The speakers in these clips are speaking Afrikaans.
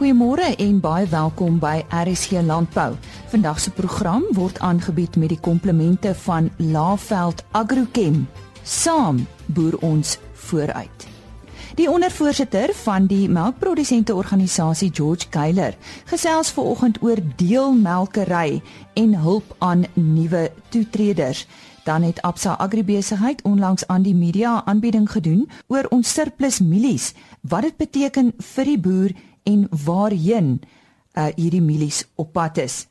Goeiemôre en baie welkom by RSG Landbou. Vandag se program word aangebied met die komplemente van Laveld Agrochem. Saam boer ons vooruit. Die ondervoorsitter van die melkprodusente organisasie George Keiler gesels vanoggend oor deelmelkery en hulp aan nuwe toetreders. Dan het Absa Agribesigheid onlangs aan die media aanbieding gedoen oor ons surplus mielies, wat dit beteken vir die boer en waarheen uh, hierdie mielies op pad is.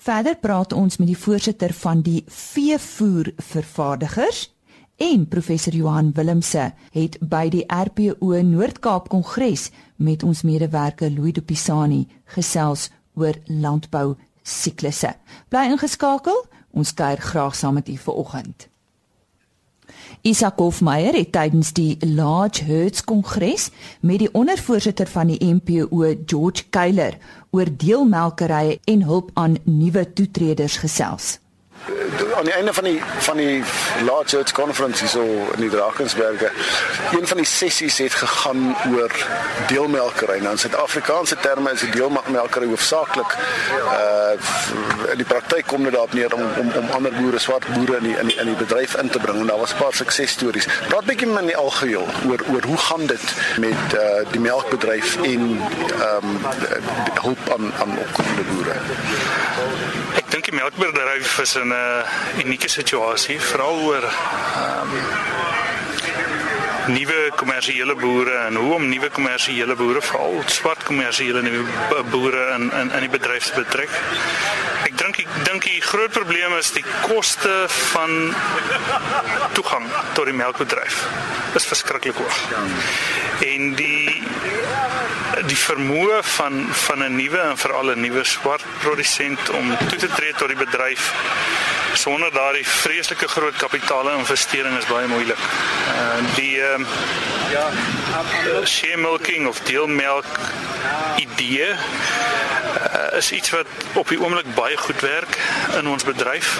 Verder praat ons met die voorsitter van die veevoer vervaardigers en professor Johan Willemse het by die RPO Noord-Kaap Kongres met ons medewerker Louis de Pisani gesels oor landbou siklusse. Bly ingeskakel, ons kuier graag saam met u vanoggend. Isak Hofmeyer het tydens die Large Herds Kongres met die ondervoorsitter van die MPO George Keiler oor deelmelkerye en hulp aan nuwe toetreders gesels aan die einde van die van die Large Church Conference so in die Drakensberge. Een van die sessies het gegaan oor deelmelkery. Nou in Suid-Afrikaanse terme is die deelmelkery hoofsaaklik uh in die praktyk kom dit daarop neer om om om ander boere, swart boere in die in die, in die bedryf in te bring en daar was paar suksesstories. Praat bietjie met my algeheel oor oor hoe gaan dit met uh die melkbedryf en ehm um, hulp aan aan opkomende boere die melkbedryf is in 'n unieke situasie veral oor um, nuwe kommersiële boere en hoe om nuwe kommersiële boere veral swart kommersiële boere in in in die bedryf te betrek. Ek dink ek dink die groot probleem is die koste van toegang tot die melkbedryf. Is verskriklik hoog. En die die vermoë van van 'n nuwe en veral 'n nuwe swart produsent om toe te tree tot die bedryf sonder daardie vreeslike groot kapitale investering is baie moeilik. Uh die ehm uh, ja, share milking of deelmelk idee uh, is iets wat op die oomblik baie goed werk in ons bedryf.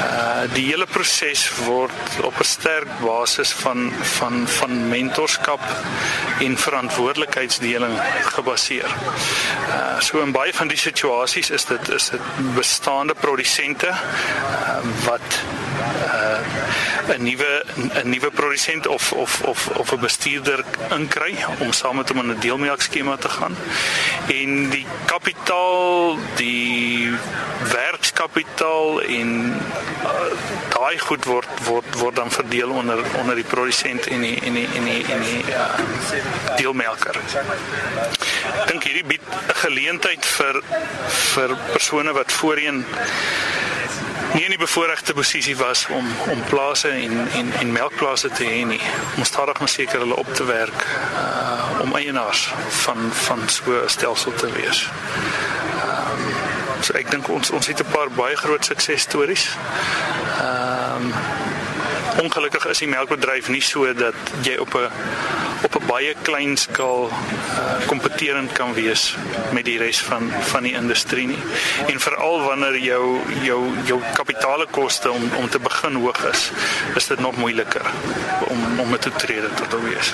Uh die hele proses word op 'n sterk basis van van van mentorskap en verantwoordelikheidsdeling gebaseer. Uh so in baie van die situasies is dit is dit bestaande produsente uh, wat uh 'n nuwe 'n nuwe produsent of of of of 'n bestuurder inkry om saam met hom in 'n deelmelk skema te gaan. En die kapitaal, die werkskapitaal en uh, daai goed word word word dan verdeel onder onder die produsent en die en die en die en die uh, deelmelker. Ek dink hierdie bied 'n geleentheid vir vir persone wat voorheen nie in die bevoordeelde posisie was om om plase en en en melkplase te hê nie. Om stadig maar seker hulle op te werk uh om eienaars van van so 'n stelsel te wees. Ehm um, so ek dink ons ons het 'n paar baie groot suksesstories. Ehm um, ongelukkig is die melkbedryf nie so dat jy op 'n op baie klein skaal kompeterend kan wees met die res van van die industrie nie. En veral wanneer jou jou jou kapitaalkoste om om te begin hoog is, is dit nog moeiliker om om te tree tot te wees.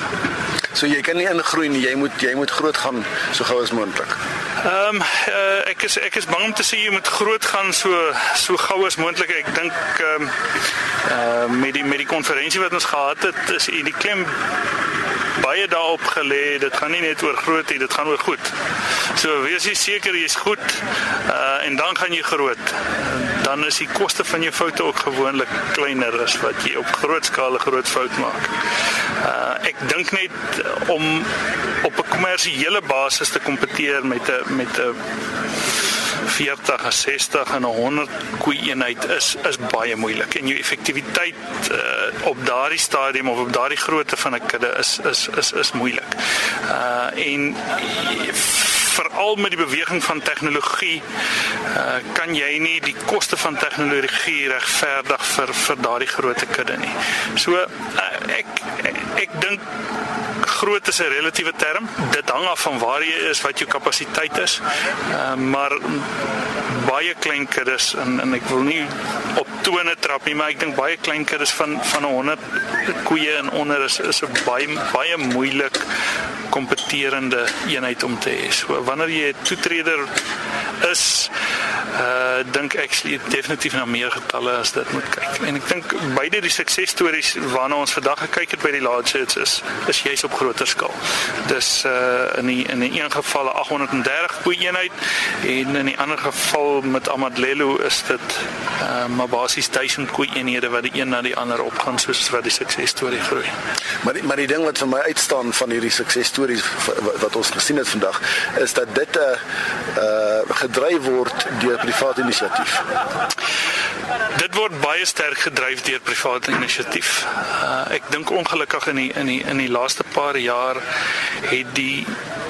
So jy kan nie ingroei nie, jy moet jy moet groot gaan so gou as moontlik. Ehm um, uh, ek is ek is bang om te sê jy moet groot gaan so so gou as moontlik. Ek dink ehm um, uh, met die met die konferensie wat ons gehad het, is die klem baie daarop gelê. Dit gaan nie net oor groot nie, dit gaan oor goed. So wees jy seker jy's goed uh en dan gaan jy groot. Dan is die koste van jou foute ook gewoonlik kleiner as wat jy op groot skaal 'n groot fout maak. Uh ek dink net om op 'n kommersiële basis te kompeteer met 'n met 'n 40 en 60 en 100 koei eenheid is is baie moeilik en jou effektiwiteit uh, op daardie stadium of op daardie grootte van 'n kudde is is is is moeilik. Uh en veral met die beweging van tegnologie uh, kan jy nie die koste van tegnologie regverdig vir vir daardie groot kudde nie. So uh, ek ek, ek dink groot is 'n relatiewe term. Dit hang af van waar jy is, wat jou kapasiteit is. Uh, maar baie klein kuddes en en ek wil nie op tone trap nie, maar ek dink baie klein kuddes van van 100 koeie en onder is is 'n baie baie moeilik kompeterende eenheid om te hê. So wanneer jy 'n toetreder is uh dink jy definitief na meer getalle as dit moet kyk. En ek dink beide die suksesstories waarna ons vandag gekyk het by die Large is is juis op groter skaal. Dis uh in die in die een geval 830 koe eenheid en in die ander geval met Amadlelo is dit uh maar basies 1000 koe eenhede wat die een na die ander opgaan soos wat die suksesstorie groei. Maar die, maar die ding wat vir my uitstaan van hierdie suksesstories wat ons gesien het vandag is dat dit 'n uh, uh gedryf word deur private inisiatief. Dit word baie sterk gedryf deur private inisiatief. Uh, ek dink ongelukkig in die in die in die laaste paar jaar het die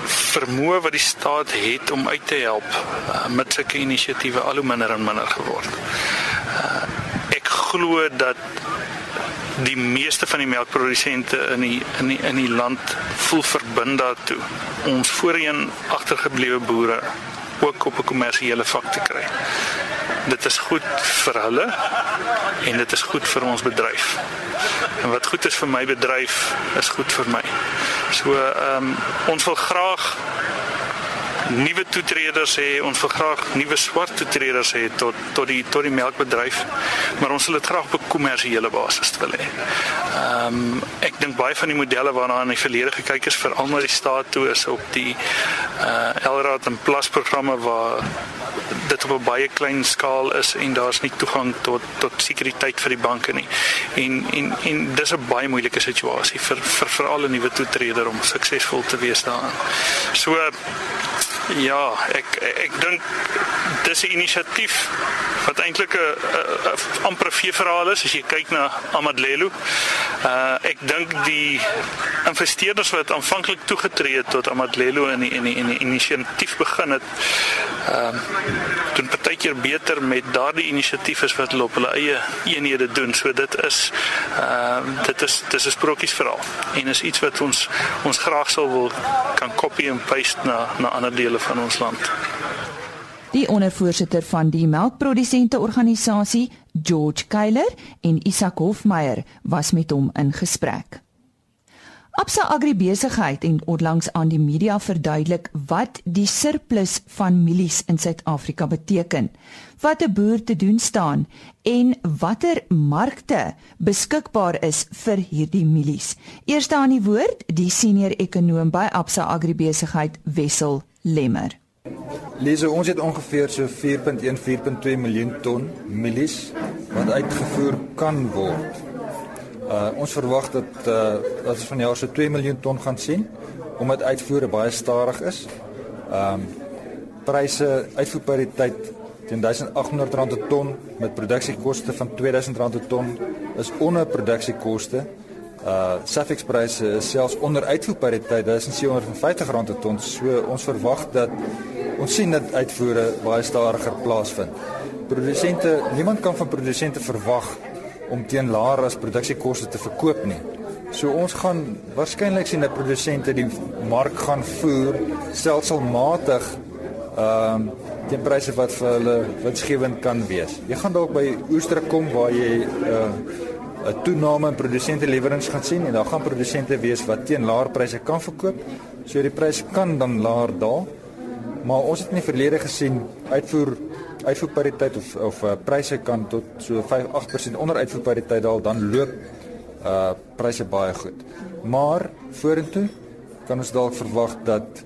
vermoë wat die staat het om uit te help uh, met sulke inisiatiewe al hoe minder en minder geword. Glo dat die meeste van die melkprodusente in die in die in die land voel verbind daartoe. Ons voorheen agtergeblewe boere ook op 'n kommersiële vlak te kry. Dit is goed vir hulle en dit is goed vir ons bedryf. En wat goed is vir my bedryf, is goed vir my. So ehm um, ons wil graag nuwe toetreders hê, ons wil graag nuwe swart toetreders hê tot tot die tot die melkbedryf, maar ons wil dit graag op kommersiële basis wil hê. Ehm um, ek dink baie van die modelle waarna in die verlede gekyk is vir almal die staat toe is op die uh Elraad en Plus programme waar dit op 'n baie klein skaal is en daar's nie toegang tot tot sekuriteit vir die banke nie. En en en dis 'n baie moeilike situasie vir vir veral 'n nuwe toetreder om suksesvol te wees daarin. So Ja, ek ek dink dis 'n inisiatief wat eintlik 'n amper vier verhaal is as jy kyk na Amadlelo. Uh ek dink die investeerders wat aanvanklik toegetree het tot Amadlelo in die, in die, in die inisiatief begin het, ehm uh, doen partykeer beter met daardie inisiatief as wat hulle op hulle eie eenhede doen. So dit is ehm uh, dit is dis 'n sprokiesverhaal en is iets wat ons ons graag sal wil kan copy and paste na na ander dele van ons land. Die ondervoorsitter van die melkprodusente organisasie, George Keiler en Isak Hofmeyer was met hom in gesprek. Absa Agribesigheid en onlangs aan die media verduidelik wat die surplus van mielies in Suid-Afrika beteken, wat 'n boer te doen staan en watter markte beskikbaar is vir hierdie mielies. Eerste aan die woord, die senior ekonoom by Absa Agribesigheid, Wessel Lemmer. Lees ons het ongeveer so 4.1 4.2 miljoen ton mielies wat uitgevoer kan word. Uh ons verwag dat uh dat ons van jaar so 2 miljoen ton gaan sien omdat uitvoere baie stadig is. Um pryse uitvoerpariteit teen 1800 rand per ton met produksiekoste van 2000 rand per ton is onder produksiekoste uh Safex pryse is selfs onder uitvoerpariteit 1750 rand per ton. So ons verwag dat ons sien dat uitvoere baie stadiger plaasvind. Produsente, niemand kan van produsente verwag om teen laer as produksiekoste te verkoop nie. So ons gaan waarskynlik sien dat produsente die mark gaan voer stelselmatig ehm um, teen pryse wat vir hulle winsgewend kan wees. Jy gaan dalk by oester kom waar jy 'n uh, 'n toename in produsente leweransies gaan sien en daar gaan produsente wees wat teen laer pryse kan verkoop. So die pryse kan dan laer daal. Maar ons het in die verlede gesien uitvoer uitvoerpariteit of of uh, pryse kan tot so 5 8% onder uitvoerpariteit daal dan loop uh pryse baie goed. Maar vorentoe kan ons dalk verwag dat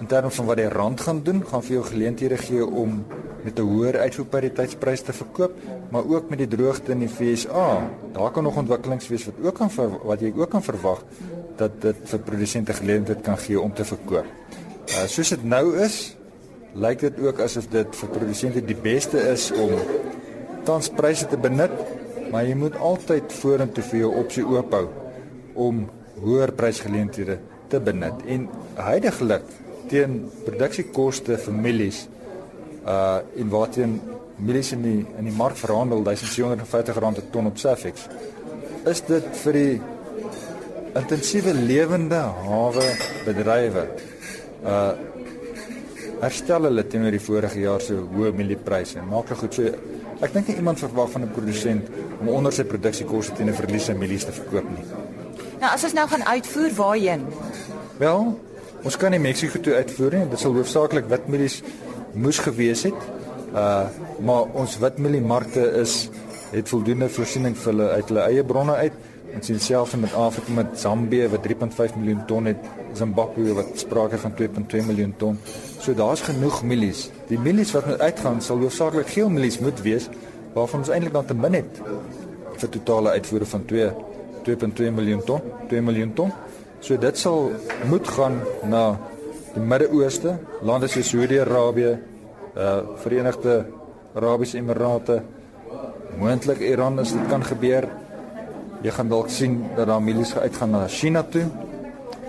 in terme van wat die rand gaan doen, gaan vir jou geleenthede gee om met 'n hoër uitvoerpariteitsprys te verkoop, maar ook met die droogte in die FSA. Daar kan nog ontwikkelings wees wat ook kan wat jy ook kan verwag dat dit vir produsente geleenthede kan gee om te verkoop. Uh soos dit nou is, lyk dit ook asof dit vir produsente die beste is om tans pryse te benut, maar jy moet altyd vorentoe vir jou opsie oop hou om hoër prysgeleenthede te benut. En heidaglik teen produksiekoste vir mielies uh en waarteen mielies in die in die mark verhandel 1750 rand per ton op Safex is dit vir die intensiewe lewende hawe bedrywe uh herstel hulle teenoor die vorige jaar se hoë mieliepryse en maak dit goed. So ek dink nie iemand verwag van 'n produsent om onder sy produksiekoste teen 'n verlies aan mielies te verkoop nie. Nou as ons nou gaan uitvoer waarheen? Wel, ons kan nie Mexiko toe uitvoer nie. Dit sal hoofsaaklik witmielies moes gewees het. Uh maar ons witmielie-markte is het voldoende voorsiening vir hulle uit hulle eie bronne uit. Ons sien selfs met Afrika met Zambië wat 3.5 miljoen ton het, Zimbabwe wat sprake van 2.2 miljoen ton. So daar's genoeg mielies. Die mielies wat moet uitgaan sal hoofsaaklik geel mielies moet wees waarvan ons eintlik dan te min het vir totale uitvoere van 2 2.2 miljoen ton, 2 miljoen ton. So dit sal moet gaan na die Midde-Ooste, lande soos Saudi-Arabië, uh Verenigde Arabiese Emirate, moontlik Iran as dit kan gebeur. Jy gaan dalk sien dat daar mielies uitgaan na China toe.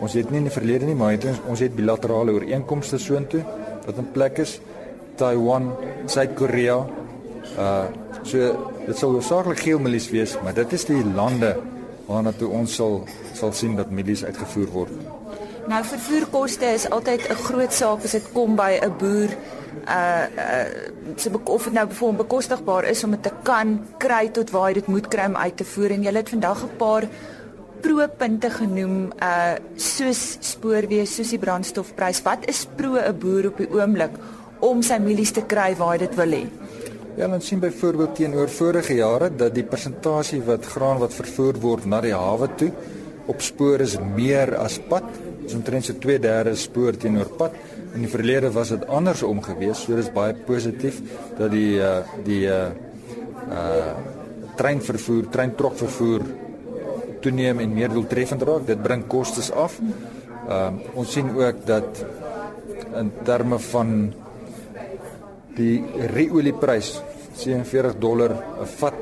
Ons het nie in die verlede nie, maar het ons, ons het bilaterale ooreenkomste soontoe wat in plek is. Taiwan, Suid-Korea. Uh so dit sal hoofsaaklik geel mielies wees, maar dit is die lande waarna toe ons sal sal sien dat mielies uitgevoer word. Nou vervoerkoste is altyd 'n groot saak as dit kom by 'n boer uh uh se of dit nou vir hom bekostigbaar is om dit te kan kry tot waar hy dit moet kry om uit te voer en jy het vandag 'n paar pro-punte genoem uh soos spoorweë, soos die brandstofprys. Wat is pro 'n boer op die oomblik om sy mielies te kry waar hy dit wil hê? Ja, ons sien byvoorbeeld teenoor vorige jare dat die persentasie wat graan wat vervoer word na die hawe toe op spoor is meer as pad. Ons omtrent so 2/3 spoor teenoor pad. In die verlede was dit andersom geweest, so dis baie positief dat die uh die uh uh treinvervoer, treintrokvervoer toeneem en meer doeltreffend raak. Dit bring kostes af. Ehm uh, ons sien ook dat in terme van die ru-olieprys 47 dollar 'n vat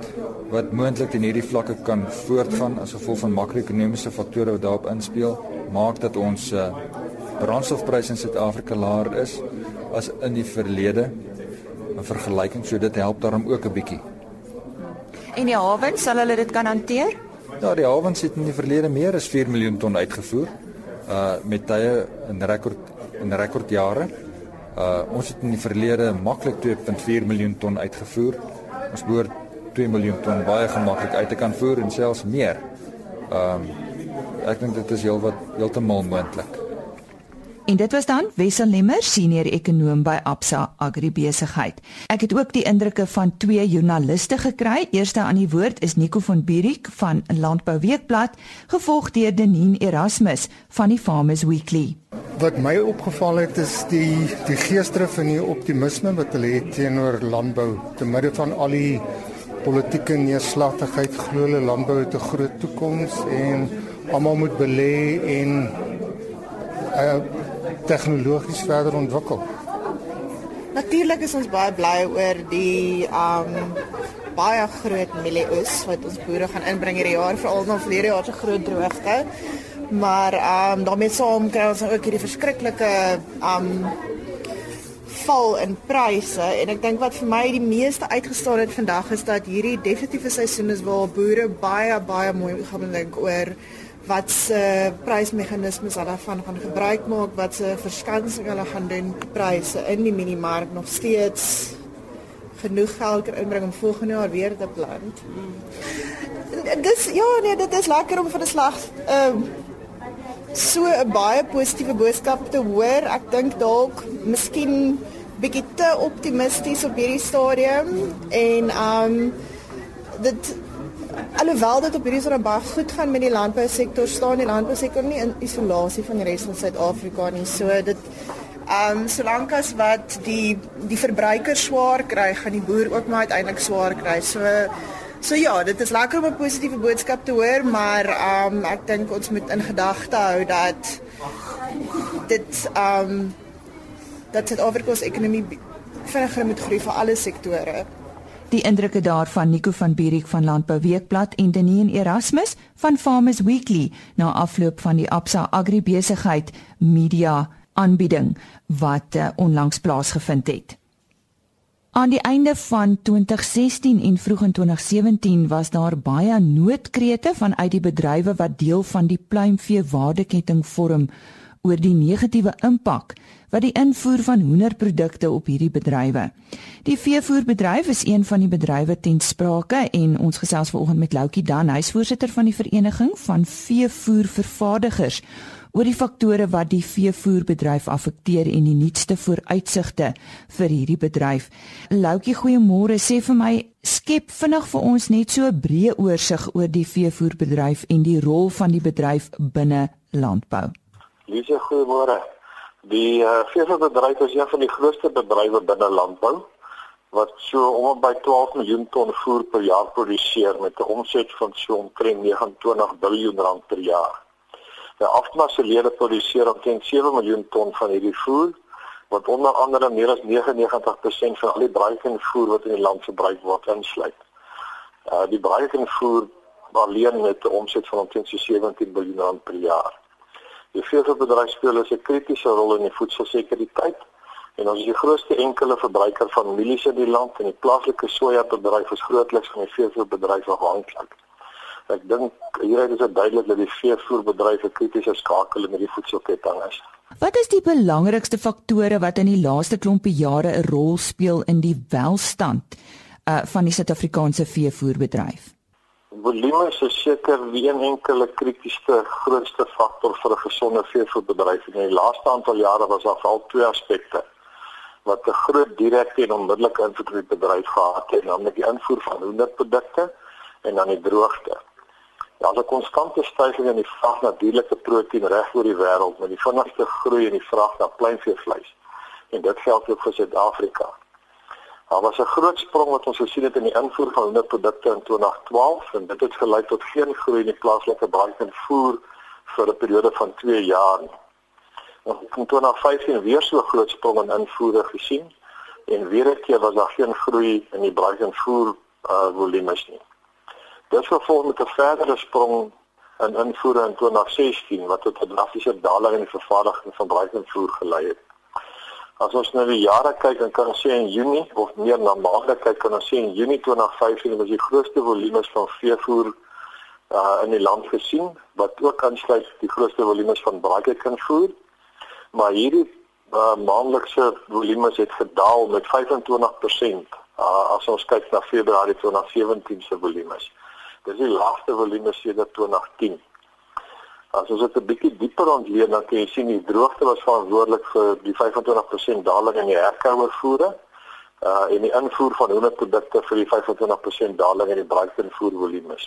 wat moontlik in hierdie vlakke kan voortgaan as gevolg van makro-ekonomiese faktore wat daarop inspel, maak dat ons uh, brandstofpryse in Suid-Afrika laer is as in die verlede in vergelyking, so dit help daarom ook 'n bietjie. En die hawens, sal hulle dit kan hanteer? Ja, die hawens het in die verlede meer as 4 miljoen ton uitgevoer. Uh met tye in rekord in rekordjare. Uh ons het in die verlede maklik 2.4 miljoen ton uitgevoer. Ons behoort 2 miljoen ton baie gemaklik uit te kan voer en selfs meer. Um ek dink dit is heelwat heeltemal moontlik. En dit was dan Wessel Lemmer, senior ekonoom by Absa Agribesigheid. Ek het ook die indrukke van twee joernaliste gekry. Eerste aan die woord is Nico van Bierik van Landbou Weekblad, gevolg deur Denien Erasmus van die Farmers Weekly. Wat my opgeval het is die die geesdrif en die optimisme wat hulle het teenoor landbou te midde van al die politieke neerslagtigheid glo hulle landbou het 'n groot toekoms en almal moet belê en uh, tegnologies verder ontwikkel. Natuurlik is ons baie bly oor die um baie groot mielieoes wat ons boere gaan inbring hierdie jaar veral na verlede jaar se groot droogte. Maar um daarmee saam kry ons ook hierdie verskriklike um val in pryse en ek dink wat vir my die meeste uitgestaan het vandag is dat hierdie definitiewe seisoen is waar boere baie baie mooi gaan dink oor wat se prysmeganismes hulle van gaan gebruik maak, wat se verskansing hulle gaan doen pryse in die minimark nog steeds genoeg geld kan inbring om volgende jaar weer te plant. Dis ja, nee, dit is lekker om van 'n slag ehm uh, so 'n baie positiewe boodskap te hoor. Ek dink dalk miskien bietjie te optimisties op hierdie stadium en ehm um, dit Alhoewel dit op hierdie soort baie goed gaan met die landbousektor, staan die landbousektor nie in isolasie van die res van Suid-Afrika nie. So dit ehm um, solank as wat die die verbruiker swaar kry, gaan die boer ook maar uiteindelik swaar kry. So so ja, dit is lekker om 'n positiewe boodskap te hoor, maar ehm um, ek dink ons moet in gedagte hou dat dit ehm um, dat dit oorkos ekonomie vinniger moet groei vir alle sektore. Die indrukke daarvan Nico van Bierik van Landbou Weekblad en Denien Erasmus van Farmers Weekly na afloop van die Absa Agribesigheid Media aanbieding wat uh, onlangs plaasgevind het. Aan die einde van 2016 en vroeg in 2017 was daar baie noodkrete vanuit die bedrywe wat deel van die pluimvee waardeketting vorm oor die negatiewe impak wat die invoer van hoenderprodukte op hierdie bedrywe. Die veevoerbedryf is een van die bedrywe ten sprake en ons gesels vanoggend met Loukie Dan, hy is voorsitter van die vereniging van veevoervervaardigers oor die faktore wat die veevoerbedryf affekteer en die nuutste vooruitsigte vir hierdie bedryf. Loukie, goeiemôre. Sê vir my, skep vinnig vir ons net so 'n breë oorsig oor die veevoerbedryf en die rol van die bedryf binne landbou. Lise, goeiemôre. Die uh, veevoerbedryf is een van die grootste bedrywe binne landbou wat so om by 12 miljoen ton voer per jaar produseer met 'n omset van so omtrent 29 miljard rand per jaar. Die Afma se lede produseer omtrent 7 miljoen ton van hierdie voer wat onder andere meer as 99% van al die braaivleisvoer wat in die land verbruik word insluit. Uh die braaivleisvoer alleen met 'n omset van omtrent 17 miljard rand per jaar. Die veevoerbedryf speel 'n kritiese rol in die voedselsekuriteit en ons is die grootste enkele verbruiker van mielies in die land en die plaaslike sojabedryf is grootliks van die veevoerbedryf afhanklik. Ek dink hieruit is dit duidelik dat die veevoerbedryf 'n kritiese skakel in die voedselketting is. Wat is die belangrikste faktore wat in die laaste klompie jare 'n rol speel in die welstand uh, van die Suid-Afrikaanse veevoerbedryf? Volume is seker een enkele kritiese grootste faktor vir 'n gesonde veevoerbedryf. In die laaste aantal jare was daar al twee aspekte wat 'n groot direkte en onmiddellike invloed op die bedryf gehad het, naamlik die invoer van hoenderprodukte en dan die droogte. Daar's 'n konstante stygings in die vraag na dierlike proteïen reg oor die wêreld met die vinnigste groei in die vraag na kleinveevleis. En dit geld ook vir Suid-Afrika. Daar was 'n groot sprong wat ons gesien het in die invoer van hoenderprodukte in 2012 en dit het gelei tot geen groei in die plaaslike brandvoer vir 'n periode van 2 jaar. Ons het in 2015 weer so 'n groot sprong in invoere gesien en weer 'n keer was daar geen groei in die brandvoer uh, volumes nie. Dit vervolg met 'n verdere sprong in invoere in 2016 wat tot 'n drastiese daling in die vervaardiging van brandvoer gelei het. As ons nou die jare kyk, dan kan ons sê in Junie of meer na maande kyk, kan ons sê in Junie 2015 was die grootste volumes van veevoer uh in die land gesien, wat ook aansluit die grootste volumes van braaikindvoer. Maar hierdie uh maandelikse volumes het gedaal met 25% uh as ons kyk na Februarie 2017 se volumes. Dis die laagste volumes sedert 2010. As ons dit 'n bietjie dieper ontleed, dan kan jy sien die droogte was verantwoordelik vir die 25% daling in die herkouervoere uh en die invoer van hoenderprodukte vir die 25% daling in die braaivleisvoer volumes.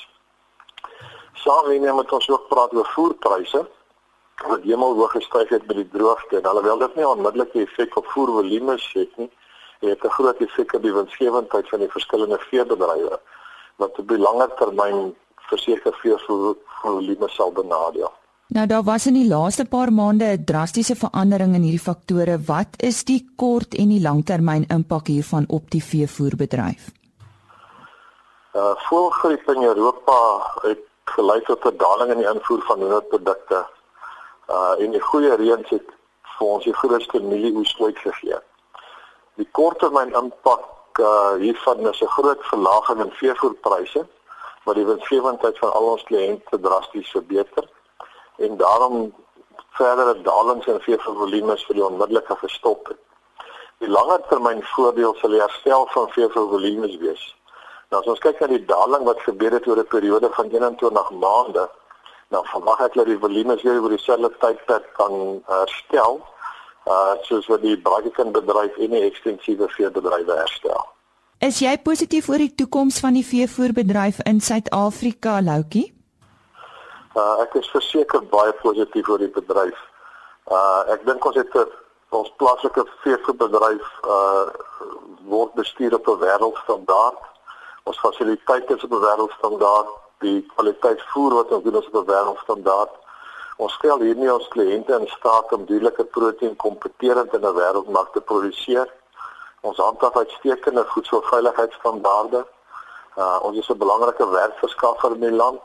Saamwenend met ons ook praat oor voerpryse wat hemelhoog gestyg het met die droogte en alhoewel dit nie onmiddellike effek op voervolumes het nie, het 'n groot effek op die winsgewendheid van die verskillende veebedrywe wat op die langer termyn verseker veevolume sal benadeel. Nou daar was in die laaste paar maande 'n drastiese verandering in hierdie faktore. Wat is die kort en die langtermyn impak hiervan op die veevoerbedryf? Uh voëlgriep in Europa het gelei tot 'n daling in die invoer van hoenderprodukte. Uh en die goeie reëns het vir ons die grootste mielieoes ooit gegee. Die korttermyn impak uh hiervan is 'n groot verlaging in veevoerpryse wat die winsgewendheid van al ons kliënte drasties verbeter en daarom verdere dalings in veevolumes vir die onmiddellike gestop het. Die langer termyn voordeel sal die herstel van veevolumes wees. Nou as ons kyk na die daling wat gebeur het oor 'n periode van 21 maande, dan verwag ek dat die volumes weer oor dieselfde tydperk kan herstel, uh soos wat die braaikindbedryf en die ekstensiewe veebedrywe herstel. Is jy positief oor die toekoms van die veevoerbedryf in Suid-Afrika, Loukie? Uh ek is verseker baie positief oor die bedryf. Uh ek dink ons het ons plaaslike veevoerbedryf uh word bestuur op 'n wêreldstandaard. Ons fasiliteite is op 'n wêreldstandaard. Die kwaliteit voer wat ons doen is op 'n wêreldstandaard. Ons stel hier nie ons kliënte in staat om dierlike proteïen kompeterend in 'n wêreldmark te produseer. Ons handhaaf uitstekende voedselveiligheidsstandaarde. Uh ons is 'n belangrike werkverskaffer in die land.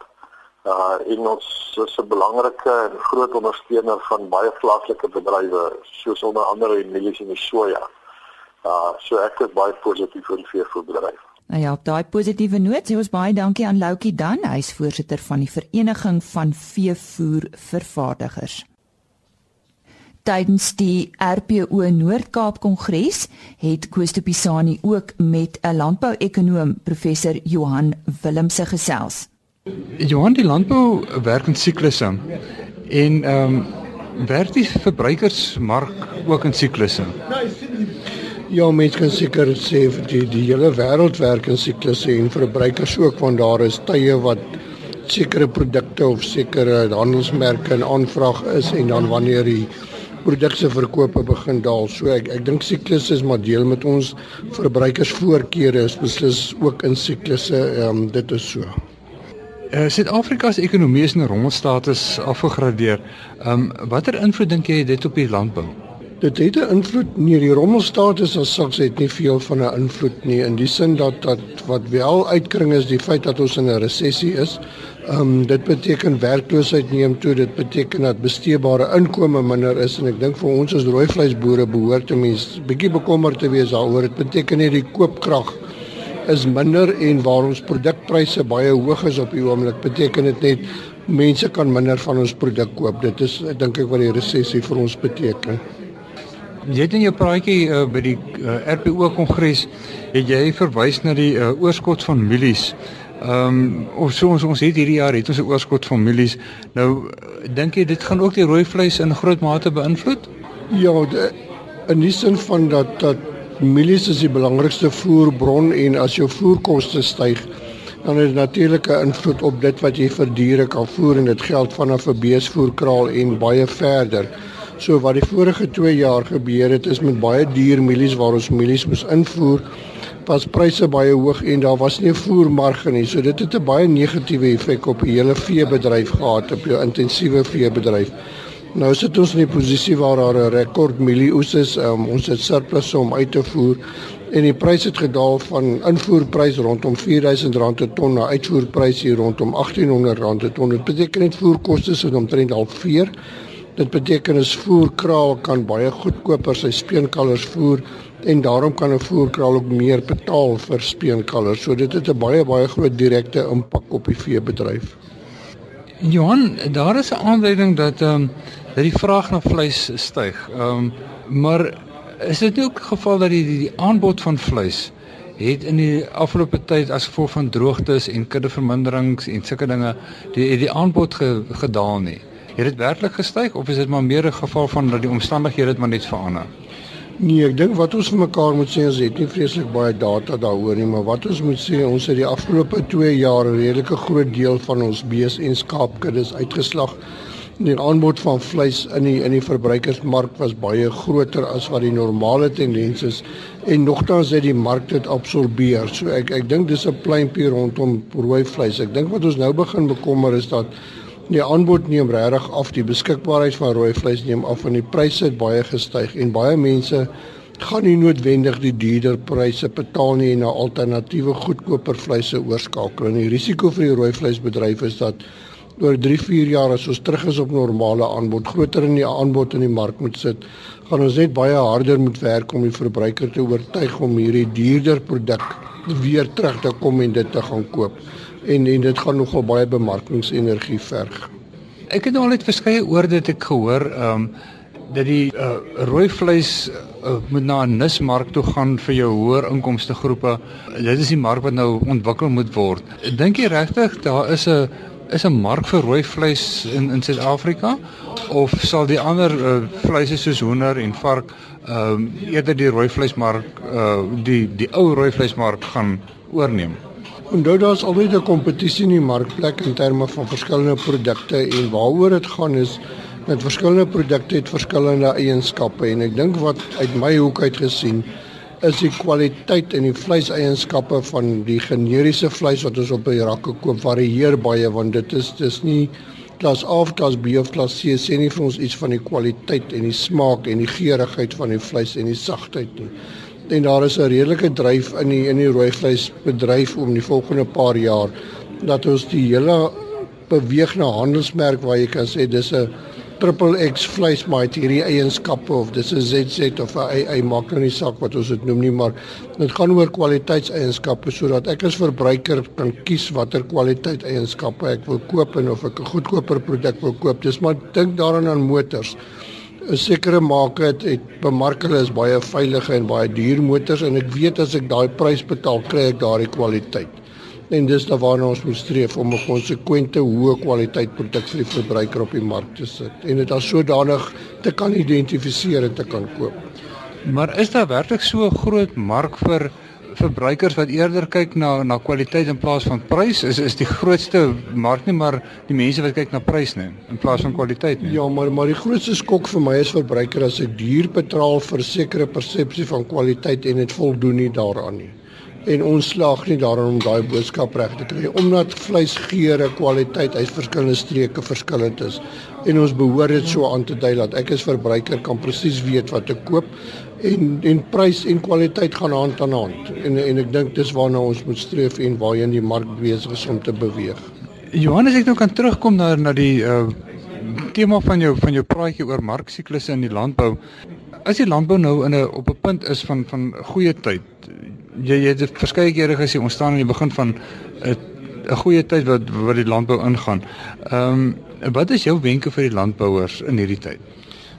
Uh en ons is 'n belangrike en groot ondersteuner van baie plaaslike bedrywe soos onder andere die mielies en die soja. Uh so ek is baie positief oor die veevoerbedryf. Nou ja, op daai positiewe noot sê ons baie dankie aan Loukie Dan, hy's voorsitter van die Vereniging van Veevoervervaardigers. Tydens die RPO Noord-Kaap Kongres het Koos de Pisani ook met 'n landbouekonoom professor Johan Willemse gesels. Johan, die landbou werk in siklusse. En ehm um, werk die verbruikersmark ook in siklusse? Ja, mense kan seker sê vir die die hele wêreld werk in siklusse en verbruikers ook want daar is tye wat sekere produkte of sekere handelsmerke in aanvraag is en dan wanneer die produkte verkope begin daal. So ek ek dink siklus is maar deel met ons verbruikersvoorkeure is beslis ook in siklusse. Ehm um, dit is so. Uh, Suid-Afrika se ekonomie is in rommelstatus afgegradeer. Ehm um, watter invloed dink jy dit op die landbou? Dit het 'n invloed nie die rommelstatus as sulks het nie veel van 'n invloed nie in die sin dat dat wat wel uitkring is die feit dat ons in 'n resessie is. Ehm um, dit beteken werkloosheid neem toe, dit beteken dat besteedbare inkomste minder is en ek dink vir ons as rooi vleisboere behoort te mens bietjie bekommerd te wees daaroor. Dit beteken nie die koopkrag is minder en waar ons produkpryse baie hoog is op die oomblik, beteken dit net mense kan minder van ons produk koop. Dit is dink ek wat die resessie vir ons beteken. Jy het in jou praatjie uh, by die uh, RPO kongres het jy verwys na die uh, oorskot van mielies. Ehm um, of so ons ons het hierdie jaar het ons 'n oorskot van mielies. Nou dink jy dit gaan ook die rooi vleis in groot mate beïnvloed? Ja, de, in die sin van dat dat mielies is die belangrikste voerbron en as jou voerkoste styg, dan het dit natuurlik 'n invloed op dit wat jy vir diere kan voer en dit geld vanaf 'n beesvoerkraal en baie verder. So wat die vorige 2 jaar gebeur het is met baie duur mielies waar ons mielies moes invoer was pryse baie hoog en daar was nie 'n voermarge nie. So dit het 'n baie negatiewe effek op die hele veebedryf gehad, op jou intensiewe veebedryf. Nou sit ons in 'n posisie waar daar 'n rekord mielieoes is. Um, ons het surplus om uit te voer en die pryse het gedaal van invoerprys rondom R4000 per ton na uitvoerprys hier rondom R1800 per ton. Dit beteken net voerkoste is omtrent al 4. Dit beteken as voerkraal kan baie goedkoper sy speenkalvers voer en daarom kan 'n voerkraal ook meer betaal vir speenkalvers. So dit het 'n baie baie groot direkte impak op die veebedryf. Johan, daar is 'n aanduiding dat ehm um, dat die vraag na vleis styg. Ehm um, maar is dit ook die geval dat die die, die aanbod van vleis het in die afgelope tyd as gevolg van droogtes en kuddeverminderings en sulke dinge die die aanbod ge, gedaal nie? Het dit werklik gestyg of is dit maar meer 'n geval van dat die omstandighede het maar net verander? Nee, ek dink wat ons vir mekaar moet sê is het nie vreeslik baie data daaroor nie, maar wat ons moet sê, ons het die afgelope 2 jaar 'n redelike groot deel van ons bees en skaapkuddes uitgeslag. Die aanbod van vleis in die in die verbruikersmark was baie groter as wat die normale tendens is en nogtans het die mark dit absorbeer. So ek ek dink dis 'n pleintjie rondom rooi vleis. Ek dink wat ons nou begin bekommer is dat Die aanbod neem regtig af, die beskikbaarheid van rooi vleis neem af en die pryse het baie gestyg en baie mense gaan nie noodwendig die duurder pryse betaal nie en na alternatiewe goedkoper vleise oorskakel. En die risiko vir die rooi vleisbedryf is dat oor 3-4 jaar as ons terug is op normale aanbod, groter in die aanbod in die mark moet sit, gaan ons net baie harder moet werk om die verbruiker te oortuig om hierdie duurder produk weer terug te kom en dit te gaan koop en en dit gaan nogal baie bemarkingsenergie verg. Ek het nou al net verskeie oorde dit ek gehoor, ehm um, dat die uh, rooi vleis uh, moet na 'n nismark toe gaan vir jou hoër inkomste groepe. Dit is die mark wat nou ontwikkel moet word. Dink jy regtig daar is 'n is 'n mark vir rooi vleis in in Suid-Afrika of sal die ander uh, vleise soos hoender en vark ehm um, eerder die rooi vleismark uh, die die ou rooi vleismark gaan oorneem? Onthou daar's altyd 'n kompetisie in die markplek in terme van verskillende produkte en waaroor dit gaan is dat verskillende produkte het verskillende eienskappe en ek dink wat uit my hoek uit gesien is die kwaliteit en die vleiseienskappe van die generiese vleis wat ons op die rakke koop varieer baie want dit is dis nie klas A of klas B of klas C sê nie vir ons iets van die kwaliteit en die smaak en die geurigheid van die vleis en die sagtheid nie en daar is 'n redelike dryf in die in die rooi vleisbedryf om die volgende paar jaar dat ons die hele beweeg na handelsmerk waar jy kan sê dis 'n triple X vleis maar het hierdie eienskappe of dis 'n ZZ of 'n AA maak nou nie saak wat ons dit noem nie, maar dit gaan oor kwaliteitseienskappe sodat ek as verbruiker kan kies watter kwaliteit eienskappe ek wil koop en of ek 'n goedkoper produk wil koop. Dis maar dink daaraan aan motors. 'n Sekere maker het, het bemark hulle is baie veilige en baie duur motors en ek weet as ek daai prys betaal, kry ek daardie kwaliteit en dis dan waarna ons moet streef om 'n konsekwente hoë kwaliteit produk vir die verbruiker op die mark te sit en dit as sodanig te kan identifiseer en te kan koop. Maar is daar werklik so 'n groot mark vir verbruikers wat eerder kyk na na kwaliteit in plaas van prys? Is is die grootste mark nie maar die mense wat kyk na prys nie in plaas van kwaliteit nie? Ja, maar maar die grootste skok vir my as verbruiker as ek duur betaal vir sekere persepsie van kwaliteit en dit voldoen nie daaraan nie en ons slaag nie daarin om daai boodskap reg te kry omdat vleisgeure kwaliteit uit verskillende streke verskillend is en ons behoort dit so aan te dui dat ek as verbruiker kan presies weet wat ek koop en en prys en kwaliteit gaan hand aan hand en en ek dink dis waarna ons moet streef en waarheen die mark besig is om te beweeg. Johannes ek nou kan terugkom na na die uh tema van jou van jou praatjie oor marksiklusse in die landbou. As die landbou nou in 'n op 'n punt is van van goeie tyd, jy jy het verskeie kere gesê ons staan aan die begin van 'n 'n goeie tyd wat wat die landbou ingaan. Ehm um, wat is jou wenke vir die landbouers in hierdie tyd?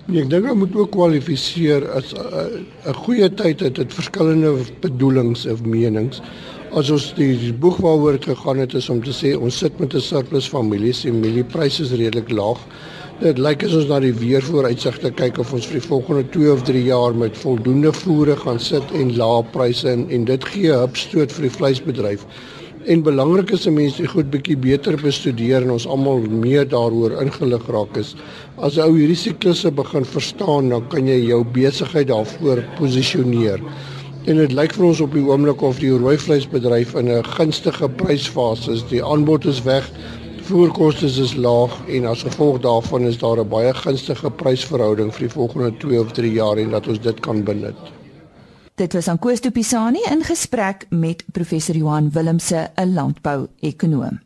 Nee, ek dink ons moet ook kwalifiseer as 'n goeie tyd het dit verskillende bedoelings of menings. As ons die boek waaroor gegaan het is om te sê ons sit met 'n surplus families en mieliepryse is redelik laag. Dit lyk as ons na die weervooruitsigte kyk of ons vir die volgende 2 of 3 jaar met voldoende voere gaan sit en lae pryse en, en dit gee 'n hupstoot vir die vleisbedryf. En belangrik is om mense goed bietjie beter bestudeer en ons almal meer daaroor ingelig raak is. As ou hierdie siklusse begin verstaan, dan kan jy jou besigheid daarvoor posisioneer. En dit lyk vir ons op die oomblik of die rooi vleisbedryf in 'n gunstige prysfase is. Die aanbod is weg voerkoste is laag en as gevolg daarvan is daar 'n baie gunstige prysverhouding vir die volgende 2 of 3 jaar en dat ons dit kan benut. Dit was aan Koos Tupisani in gesprek met professor Johan Willemse, 'n landbou-ekonoom.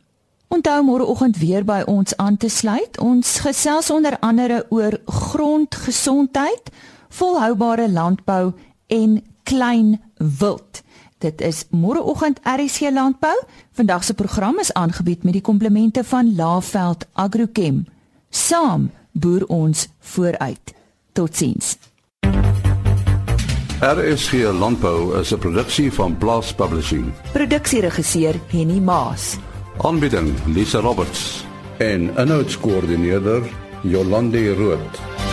Onthou môreoggend weer by ons aan te sluit. Ons gesels onder andere oor grondgesondheid, volhoubare landbou en klein wild. Dit is môreoggend RC Landbou. Vandag se program is aangebied met die komplemente van Laveld Agrochem. Saam boer ons vooruit. Totsiens. RC Landbou is 'n produksie van Blast Publishing. Produksieregisseur Henny Maas. Aanbieding Lisa Roberts en 'n notas koördineerder Jolande Rooi.